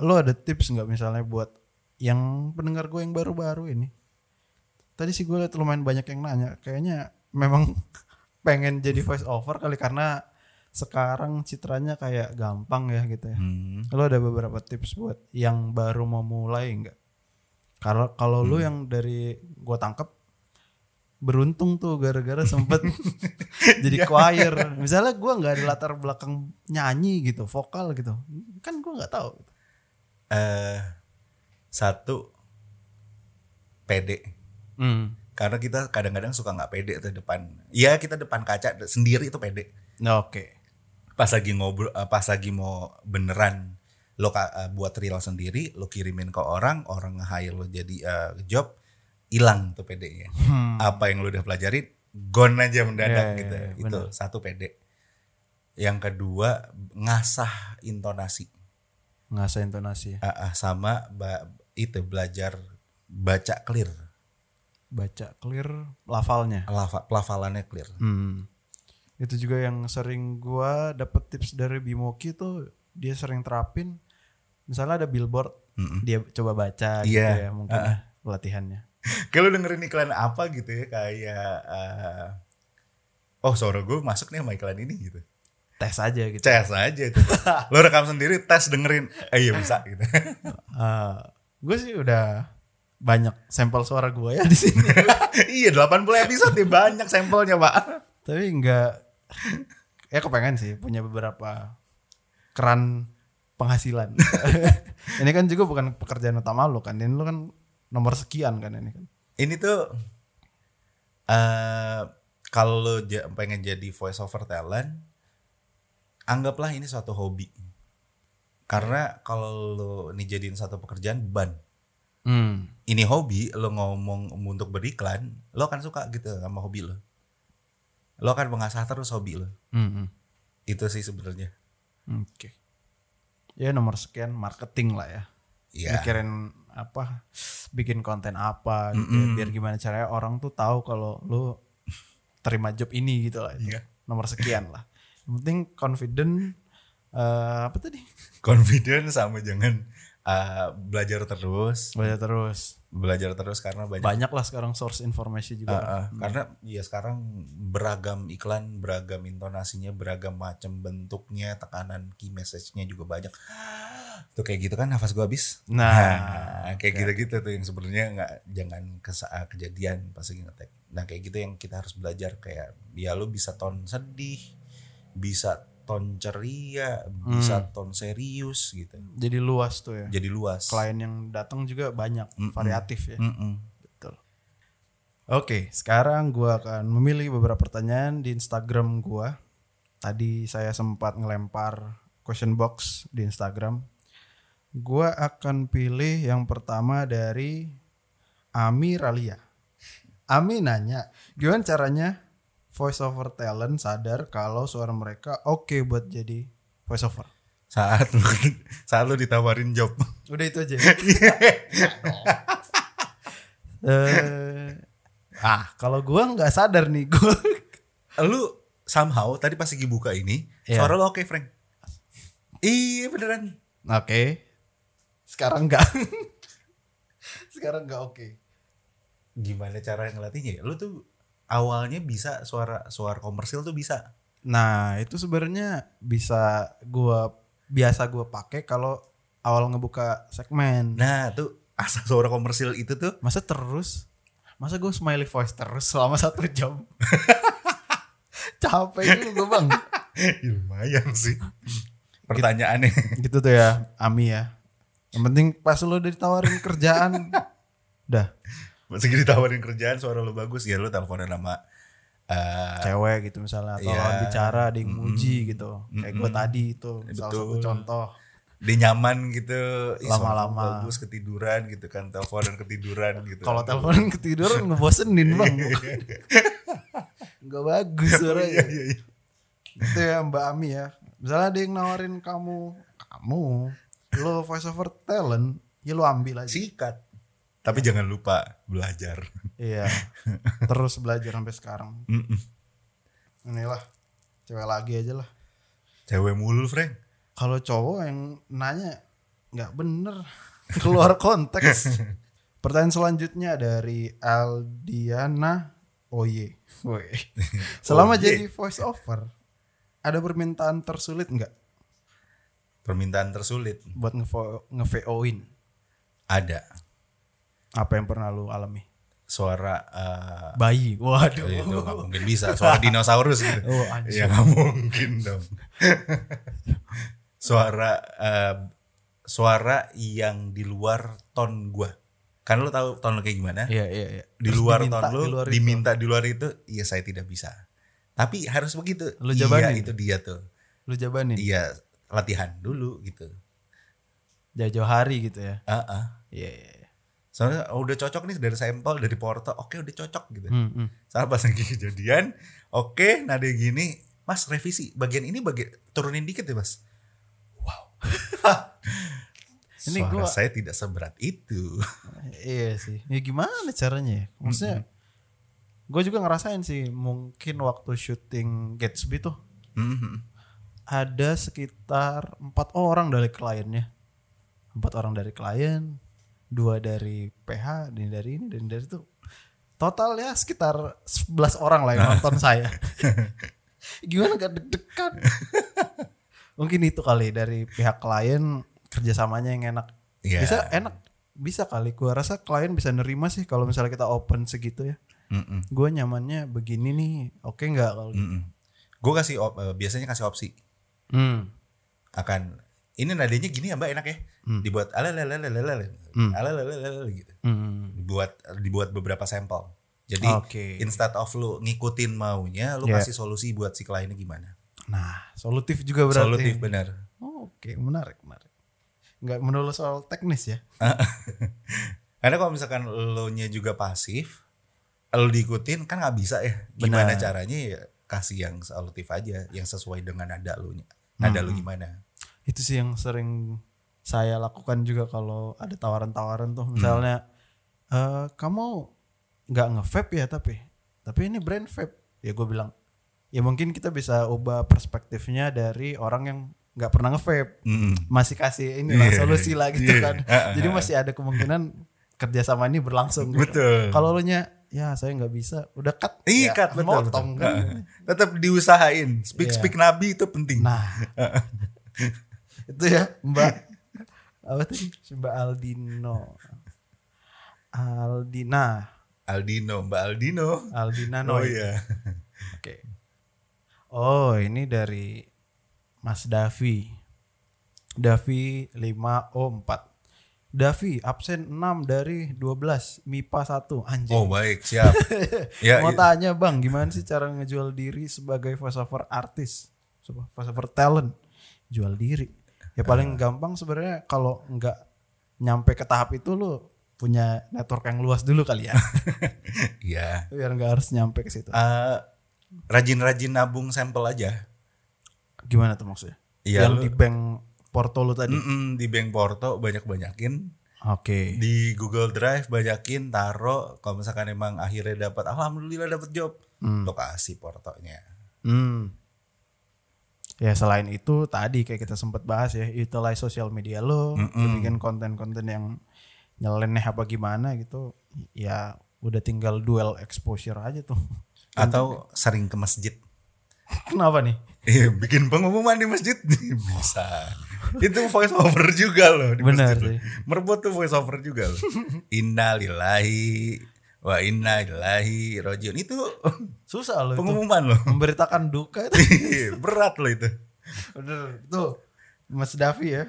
Lo ada tips nggak misalnya buat yang pendengar gue yang baru-baru ini? Tadi sih gue liat lumayan banyak yang nanya, kayaknya memang pengen jadi voice over kali karena sekarang citranya kayak gampang ya gitu ya. Hmm. Lo ada beberapa tips buat yang baru mau mulai nggak? Kalau kalau lu yang dari gua tangkep beruntung tuh gara-gara sempet jadi choir. Misalnya gua nggak ada latar belakang nyanyi gitu, vokal gitu, kan gua nggak tahu. Eh, satu pede. Hmm. Karena kita kadang-kadang suka nggak pede tuh depan. Iya kita depan kaca sendiri itu pede. Nah, Oke. pas lagi ngobrol eh, pas lagi mau beneran lo eh, buat real sendiri lo kirimin ke orang orang nge-hire lo jadi eh, job hilang tuh PD-nya Hmm. apa yang lo udah pelajarin gone aja mendadak Iya, gitu iya, iya, itu bener. satu PD yang kedua ngasah intonasi Ngasah intonasi ya. Ah, ah, sama ba- itu belajar baca clear Baca clear lafalnya. Lafa- pelafalannya clear Hmm. Itu juga yang sering gua dapet tips dari Bimoki tuh dia sering terapin misalnya ada billboard Mm-mm. dia coba baca gitu Iya. ya mungkin ya, pelatihannya. Kalau dengerin iklan apa gitu ya kayak eh, oh suara gue masuk nih sama iklan ini gitu. Tes aja gitu. Ces aja itu. Lo rekam sendiri tes dengerin. Eh iya bisa gitu. gue sih udah banyak sampel suara gue ya di sini. iya 80 episode nih banyak sampelnya, Pak. Tapi enggak ya kepengen sih punya beberapa keran penghasilan. ini kan juga bukan pekerjaan utama lo kan. Ini lo kan nomor sekian kan ini kan. Ini tuh eh kalau lo pengen jadi voice over talent anggaplah ini suatu hobi. Karena kalau lo ini jadiin satu pekerjaan beban. Hmm. Ini hobi, lo ngomong untuk beriklan, lo akan suka gitu sama hobi lo. Lo akan mengasah terus hobi lo. Hmm, hmm. Itu sih sebenarnya. Oke. Ya nomor sekian marketing lah ya. Iya. Mikirin apa, bikin konten apa, gitu ya. biar gimana caranya orang tuh tahu kalau lu terima job ini gitu lah. itu. Iya. Nomor sekian lah. Yang penting confident. eh, apa tadi? Confident sama jangan uh, belajar terus, Baca terus. Belajar terus karena banyak Banyak lah sekarang source informasi Uh, juga. uh, karena ya sekarang beragam iklan, beragam intonasinya, beragam macam bentuknya, tekanan key message-nya juga banyak. Tuh kayak gitu kan nafas gua habis. Nah, kayak gitu-gitu tuh yang sebenarnya nggak jangan kesa kejadian pas lagi ngetek. Nah, kayak gitu yang kita harus belajar kayak ya lu bisa tone sedih, bisa ton ceria, bisa ton serius gitu. Jadi luas tuh ya. Jadi luas. Klien yang datang juga banyak, variatif ya. Mm-mm. Betul. Oke, sekarang gua akan memilih beberapa pertanyaan di Instagram gua. Tadi saya sempat ngelempar question box di Instagram. Gua akan pilih yang pertama dari Ami Ralia. Ami nanya, gimana caranya voice over talent sadar kalau suara mereka oke buat jadi voice over? Saat lu saat lu ditawarin job. Udah itu aja. Eh, ah, kalau gua nggak sadar nih, gua lu somehow tadi pas lagi buka ini, Iya. suara lu oke, Frank. Iya beneran. Oke. Sekarang enggak. Sekarang enggak oke. Gimana cara ngelatihnya? ya? Lu tuh awalnya bisa suara suara komersil tuh bisa. Nah, itu sebenarnya bisa gua biasa gua pakai kalau awal ngebuka segmen. Nah, tuh asal suara komersil itu tuh Masa terus? Masa gue smiley voice terus selama satu jam? Capek juga gue bang. ya, lumayan sih. Pertanyaannya. Gitu tuh ya, Ami ya. Yang penting pas lo udah ditawarin kerjaan, udah Masih ditawarin kerjaan suara lu bagus ya lu teleponan sama eh, cewek gitu misalnya atau lawan bicara di nguji gitu. Kayak gue Mm-mm. tadi itu salah satu contoh. dia nyaman gitu suara Lama-lama. bagus ketiduran gitu kan teleponan ketiduran gitu Kalau teleponan ketiduran ngebosenin bang. Gak bagus Iya, suaranya. iya, iya. Itu ya Mbak Ami ya. Misalnya ada yang nawarin kamu, kamu, lo voice over talent, ya lo ambil aja. sikat tapi jangan lupa belajar Iya. Terus belajar sampai sekarang. Mm-mm. Inilah cewek lagi aja lah. cewek mulu Frank Kalau cowok yang nanya nggak bener, keluar konteks. Pertanyaan selanjutnya dari Aldiana Oye. Woi. Selama Oye. jadi voice over, ada permintaan tersulit nggak permintaan tersulit buat nge-vo- nge-VO-in? ada Apa yang pernah lu alami? suara eh, Bayi. Waduh. itu nggak mungkin bisa suara dinosaurus gitu Oh, anjir. ya nggak mungkin dong suara eh, suara yang di luar ton gua kan lu tahu ton lu kayak gimana Iya, iya, iya. di Terus luar diminta ton lu di luar itu. diminta di luar itu iya saya tidak bisa tapi harus begitu Lu iya jabanin? itu dia tuh Lu jabanin iya latihan dulu gitu jauh-jauh hari gitu ya. ah ah. Iya, iya. iya. Soalnya oh, udah cocok nih dari sampel dari porto oke udah cocok gitu Hmm, hmm. Saat pas lagi kejadian, oke, nada gini, Mas revisi bagian ini bagian turunin dikit ya Mas. Wow. Ini Suara gua- saya tidak seberat itu. Iya sih. Ya gimana caranya ya? Maksudnya gue juga ngerasain sih mungkin waktu syuting Gatsby tuh Mhm. ada sekitar empat orang dari kliennya. Empat orang dari klien, dua dari PH, dan dari ini dan dari itu. Total ya sekitar 11 orang lah yang nonton saya. Gimana gak deg-degan? Mungkin itu kali dari pihak klien kerjasamanya yang enak. Iya. Bisa enak, bisa kali. Gua rasa klien bisa nerima sih kalau misalnya kita open segitu ya. Mhm. Gue nyamannya begini nih, oke nggak kalau gitu? Mhm. Gue kasih op- eh, biasanya kasih opsi Hmm. akan ini nadanya gini ya Mbak enak ya. Hmm. Dibuat alalalalala Hmm. alalalalala gitu. Hmm. Dibuat dibuat beberapa sampel. Jadi Oke. instead of lu ngikutin maunya, lu Yeah. kasih solusi buat si kliennya gimana. Nah, solutif juga berarti. Solutif benar. Oh, Oke, menarik, menarik. Nggak melulu soal teknis ya. Karena kalau misalkan lo nya juga pasif, lo diikutin kan nggak bisa ya. Gimana Benar. caranya ya kasih yang solutif aja, yang sesuai dengan nada lo nya. Nada Hmm. lo gimana? Itu sih yang sering saya lakukan juga kalau ada tawaran-tawaran tuh. Misalnya, eh kamu nggak nge-vape ya tapi, tapi ini brand vape. Ya gue bilang, ya mungkin kita bisa ubah perspektifnya dari orang yang nggak pernah nge-vape. Mm. Masih kasih ini lah Iya. solusi lah gitu Iya. kan. Jadi masih ada kemungkinan kerjasama ini berlangsung. gitu. Betul. Kalau lo nya, ya saya nggak bisa, udah cut. Iya ya, kan, betul. motong betul. kan. Tetap diusahain. Speak Iya. speak nabi itu penting. Nah, itu ya Mbak apa tadi Mbak Aldino, Aldina, Aldino, Mbak Aldino. Aldina Oh Noy. iya. Oke. Oh ini dari Mas Davi. Davi 5O4. Davi absen 6 dari 12 MIPA 1 anjing. Oh baik siap. ya, Mau i- tanya bang, gimana sih cara ngejual diri sebagai voiceover artis, voiceover talent, jual diri? Ya paling gampang sebenarnya kalau nggak nyampe ke tahap itu lu punya network yang luas dulu kali ya, Iya. biar nggak harus nyampe ke situ. Eh, rajin-rajin nabung sampel aja. Gimana tuh maksudnya? Iya, yang lu- di bank Porto lu tadi? Mm-mm, di bank Porto banyak-banyakin. Oke. Di Google Drive banyakin taro. Kalau misalkan emang akhirnya dapat, alhamdulillah dapat job. Lokasi Portonya. Hmm. Ya selain itu tadi kayak kita sempat bahas ya, utilize sosial media lo, lu bikin konten-konten yang nyeleneh apa gimana gitu, ya udah tinggal dual exposure aja tuh. Atau sering ke masjid. Kenapa nih? Iya, bikin pengumuman di masjid bisa. Itu voice over juga loh di Benar masjid. sih. Merebut tuh voice over juga loh. Innalillahi wa inna ilaihi rajiun. Itu Susah loh itu. pengumuman loh. Memberitakan duka itu. Berat loh itu. Bener. Tuh Mas Davi ya.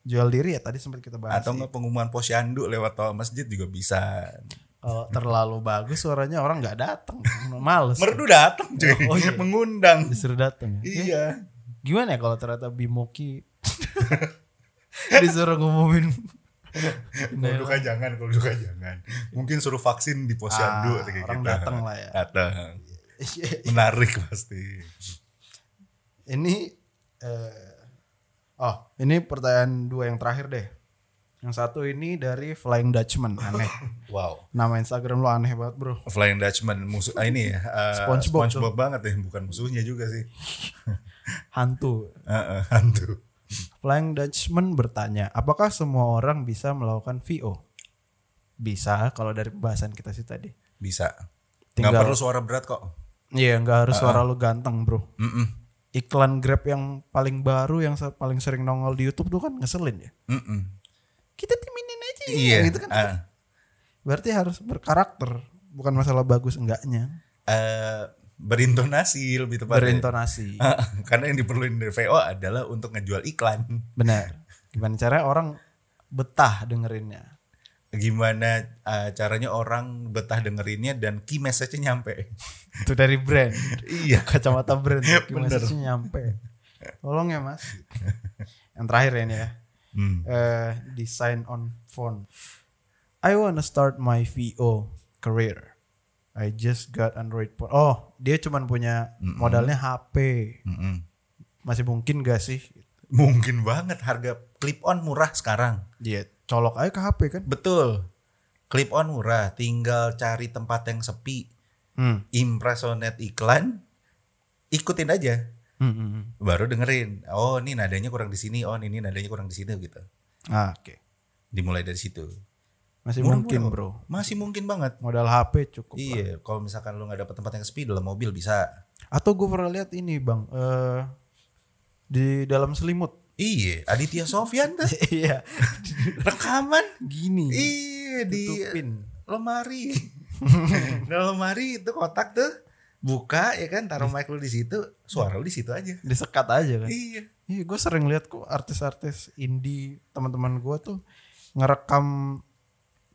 Jual diri ya tadi sempat kita bahas. Atau nggak pengumuman posyandu lewat toa masjid juga bisa. Kalau terlalu bagus suaranya orang nggak datang, males. Merdu datang cuy. Oh, iya. Mengundang. Disuruh datang. ya. Iya. Gimana ya kalau ternyata Bimoki disuruh ngumumin Kalau duka jangan, kalau duka jangan. Mungkin suruh vaksin di posyandu Ah, kayak orang gitu. datang lah ya. Datang. Menarik pasti. ini eh, oh ini pertanyaan dua yang terakhir deh. Yang satu ini dari Flying Dutchman aneh. Wow. Nama Instagram lo aneh banget bro. Flying Dutchman musuh ah, ini ya. eh, SpongeBob SpongeBob banget ya, bukan musuhnya juga sih. Hantu. Heeh, hantu. Flying Dutchman bertanya, apakah semua orang bisa melakukan VO? Bisa kalau dari pembahasan kita sih tadi. Bisa. Tinggal- perlu suara berat kok. Iya nggak harus suara lu ganteng bro. Mm-mm. Iklan Grab yang paling baru yang paling sering nongol di YouTube tuh kan ngeselin ya. Mm-mm. Kita timinin aja ya, Iya. gitu kan. ah. Berarti harus berkarakter, bukan masalah bagus enggaknya. Eh, berintonasi lebih tepatnya. Berintonasi. Ah, Karena yang diperluin dari VO adalah untuk ngejual iklan. Benar. Gimana caranya orang betah dengerinnya? Gimana eh, caranya orang betah dengerinnya dan key message-nya nyampe. Itu dari brand. iya. Kacamata brand. Bener. Message-nya nyampe. Tolong ya mas. Yang terakhir ya ini ya. Hmm. Eh, design on phone. I wanna start my VO career. I just got Android phone. Oh, dia cuman punya modalnya HP. Mm-mm. Masih mungkin gak sih? Mungkin banget harga clip on murah sekarang. Dia colok aja ke HP kan? Betul. Clip on murah, tinggal cari tempat yang sepi, Hmm. impersonate iklan, ikutin aja. Hmm, hmm. Baru dengerin. Oh, ini nadanya kurang di sini, oh ini nadanya kurang di sini gitu. Ah, Oke. Dimulai dari situ. Masih Murah-murah mungkin kok. bro. Masih mungkin banget. Modal HP cukup. lah. Iya, kalau misalkan lu nggak dapet tempat yang sepi dalam mobil bisa. Atau gue pernah lihat ini bang. eh di dalam selimut. Iya, Aditya Sofyan tuh Iya. rekaman. Gini. Iya di Tutupin. lemari. di lemari itu kotak tuh buka ya kan taruh mic lu di situ, suara lu di situ aja. Disekat aja kan. Iya. Iya, gue sering lihat kok artis-artis indie teman-teman gue tuh ngerekam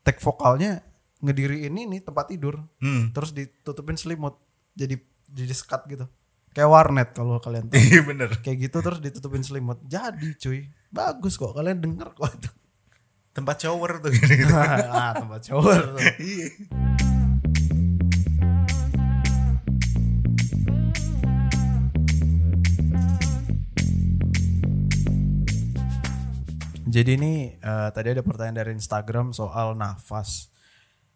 take vokalnya ngediriin ini tempat tidur, Hmm. terus ditutupin selimut, jadi jadi sekat gitu, kayak warnet kalau kalian tahu. Iya bener. kayak gitu terus ditutupin selimut, jadi cuy, bagus kok kalian denger kok itu. Tempat shower tuh gini. ah tempat shower tuh. Iya. Jadi ini eh, tadi ada pertanyaan dari Instagram soal nafas.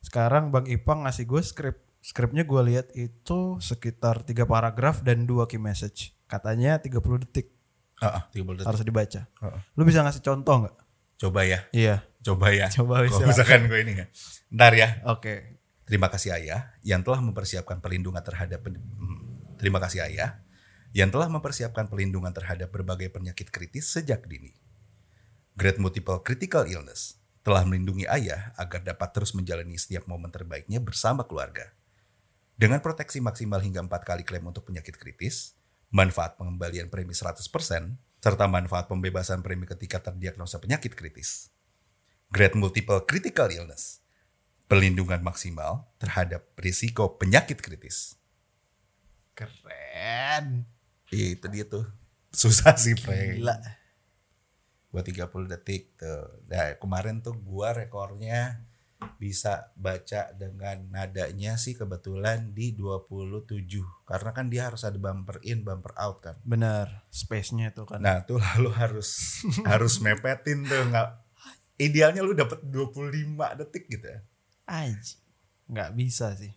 Sekarang Bang Ipang ngasih gue skrip. Skripnya gue lihat itu sekitar tiga paragraf dan dua key message. Katanya 30 detik Heeh, 30 detik. harus dibaca. Heeh. Lu bisa ngasih contoh nggak? Coba ya. Iya. Coba ya. Coba, Kalau silakan. misalkan gue ini nggak. Ntar ya. Oke. Terima kasih ayah yang telah mempersiapkan perlindungan terhadap hmm, terima kasih ayah yang telah mempersiapkan perlindungan terhadap berbagai penyakit kritis sejak dini. Great Multiple Critical Illness telah melindungi ayah agar dapat terus menjalani setiap momen terbaiknya bersama keluarga. Dengan proteksi maksimal hingga empat kali klaim untuk penyakit kritis, manfaat pengembalian premi 100%, serta manfaat pembebasan premi ketika terdiagnosa penyakit kritis. Grade Multiple Critical Illness, pelindungan maksimal terhadap risiko penyakit kritis. Keren. Iya itu dia tuh. Susah sih, Frank. Gila. Buat 30 detik tuh. Nah, kemarin tuh gua rekornya bisa baca dengan nadanya sih kebetulan di 27 karena kan dia harus ada bumper in bumper out kan Bener. Space-nya itu kan. nah tuh lalu harus harus mepetin tuh nggak idealnya lu dapet 25 detik gitu ya Aji. Nggak bisa sih.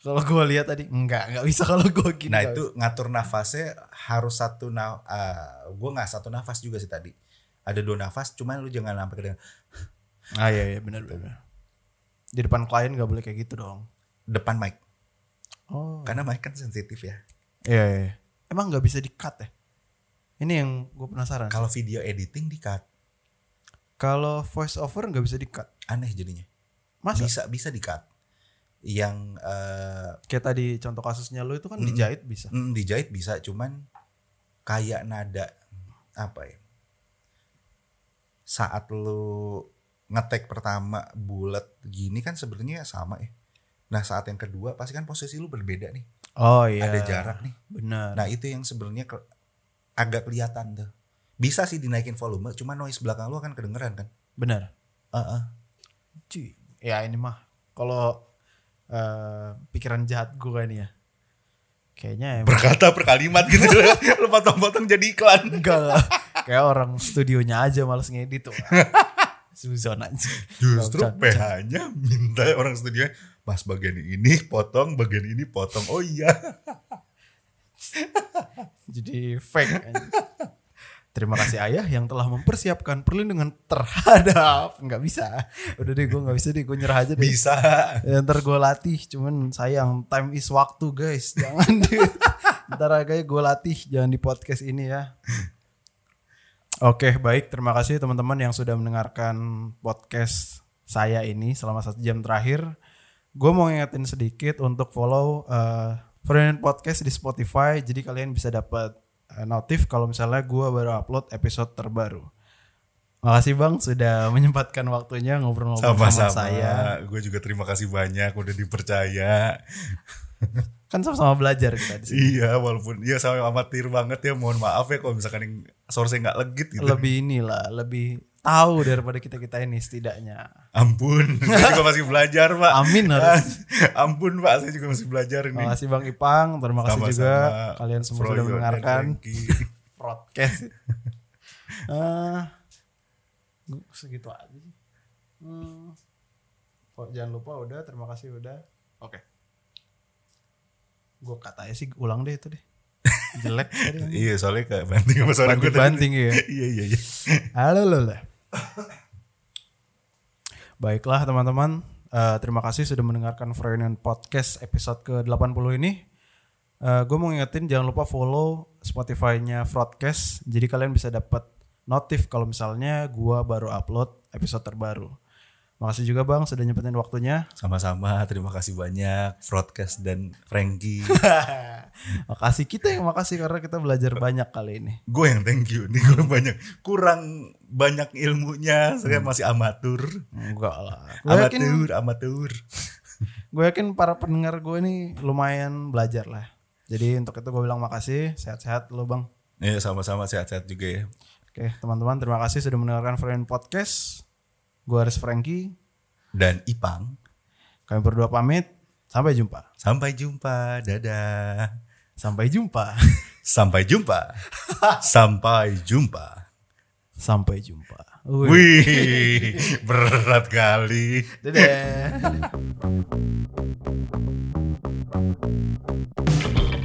Kalau gue lihat tadi nggak nggak bisa kalau gue gini. nah itu ngatur nafasnya harus satu na gue nggak satu nafas juga sih tadi ada dua nafas cuman lu jangan sampai ke. Ah iya iya benar benar. Di depan klien nggak boleh kayak gitu dong. depan mic Oh. karena mic kan sensitif ya Iya, iya. iya. Emang nggak bisa di cut ya? Ini yang gue penasaran. kalau video editing di cut Kalau voice over nggak bisa di cut. aneh jadinya Masa? bisa bisa di cut yang eh, Kayak tadi contoh kasusnya lo itu kan Mm-mm. dijahit bisa. mm, dijahit bisa cuman kayak nada apa ya saat lu ngetek pertama bulat gini kan sebenarnya sama ya nah saat yang kedua pasti kan posisi lu berbeda nih Oh iya. ada jarak nih Benar. nah itu yang sebenarnya ke- agak kelihatan tuh bisa sih dinaikin volume cuma noise belakang lu akan kedengeran kan Benar. Heeh. Cuy. Ya ini mah kalau eh, pikiran jahat gue ini ya. Kayaknya emang berkata per kalimat gitu lu potong-potong jadi iklan enggak lah. Kayak orang studionya aja males ngedit tuh. Suzon aja. Justru PH-nya minta orang studio Mas bagian ini potong, bagian ini potong. Oh iya. Jadi fake. Terima kasih ayah yang telah mempersiapkan perlindungan terhadap nggak bisa. Udah deh gue nggak bisa deh gue nyerah aja deh. Bisa. Ya, ntar gue latih, cuman sayang time is waktu guys, jangan di, ntar kayak gue latih, jangan di podcast ini ya. Oke baik, terima kasih teman-teman yang sudah mendengarkan podcast saya ini selama satu jam terakhir. Gue mau ngingetin sedikit untuk follow uh, Friend Podcast di Spotify, jadi kalian bisa dapat uh, notif kalau misalnya gue baru upload episode terbaru. Makasih bang sudah menyempatkan waktunya ngobrol-ngobrol sama saya. Gue juga terima kasih banyak udah dipercaya. Kan sama-sama belajar kita di sini. Iya, walaupun ya sama amatir banget ya. Mohon maaf ya kalau misalkan yang source-nya nggak legit gitu. Lebih inilah, lebih tahu daripada kita-kita ini setidaknya. Ampun, saya juga masih belajar, Pak. Amin harus. Ampun, Pak. Saya juga masih belajar ini. Terima kasih Bang Ipang, terima kasih Sama-sama. juga kalian semua Froyo sudah mendengarkan podcast. Gua segitu aja sih. Hmm. Kok jangan lupa udah, terima kasih udah. Oke. Gue katanya sih ulang deh itu deh. Jelek. Iya, soalnya kayak banting sama suara gue. Banting-banting ya. Iya, iya, iya. Halo Lola. Baiklah teman-teman, Eh, terima kasih sudah mendengarkan Freudian Podcast episode ke-80 ini. gue mau ngingetin jangan lupa follow Spotify-nya Broadcast, jadi kalian bisa dapat notif kalau misalnya gua baru upload episode terbaru. Makasih juga Bang sudah nyempetin waktunya. Sama-sama, terima kasih banyak Broadcast dan Frankie. makasih kita yang makasih karena kita belajar banyak kali ini. gue yang thank you nih, gue banyak kurang banyak ilmunya, saya masih amatur. Enggak lah. Gue yakin Amatur, amatur. gue yakin para pendengar gue ini lumayan belajar lah. Jadi untuk itu gue bilang makasih, sehat-sehat lo bang. Ya sama-sama sehat-sehat juga ya. Oke teman-teman terima kasih sudah mendengarkan Friend Podcast. Gue Aris Frankie. Dan Ipang, Kami berdua pamit. Sampai jumpa. sampai jumpa, dadah. Sampai jumpa. Sampai jumpa. sampai jumpa. Sampai jumpa. Wih. Wih, berat kali. Dadah.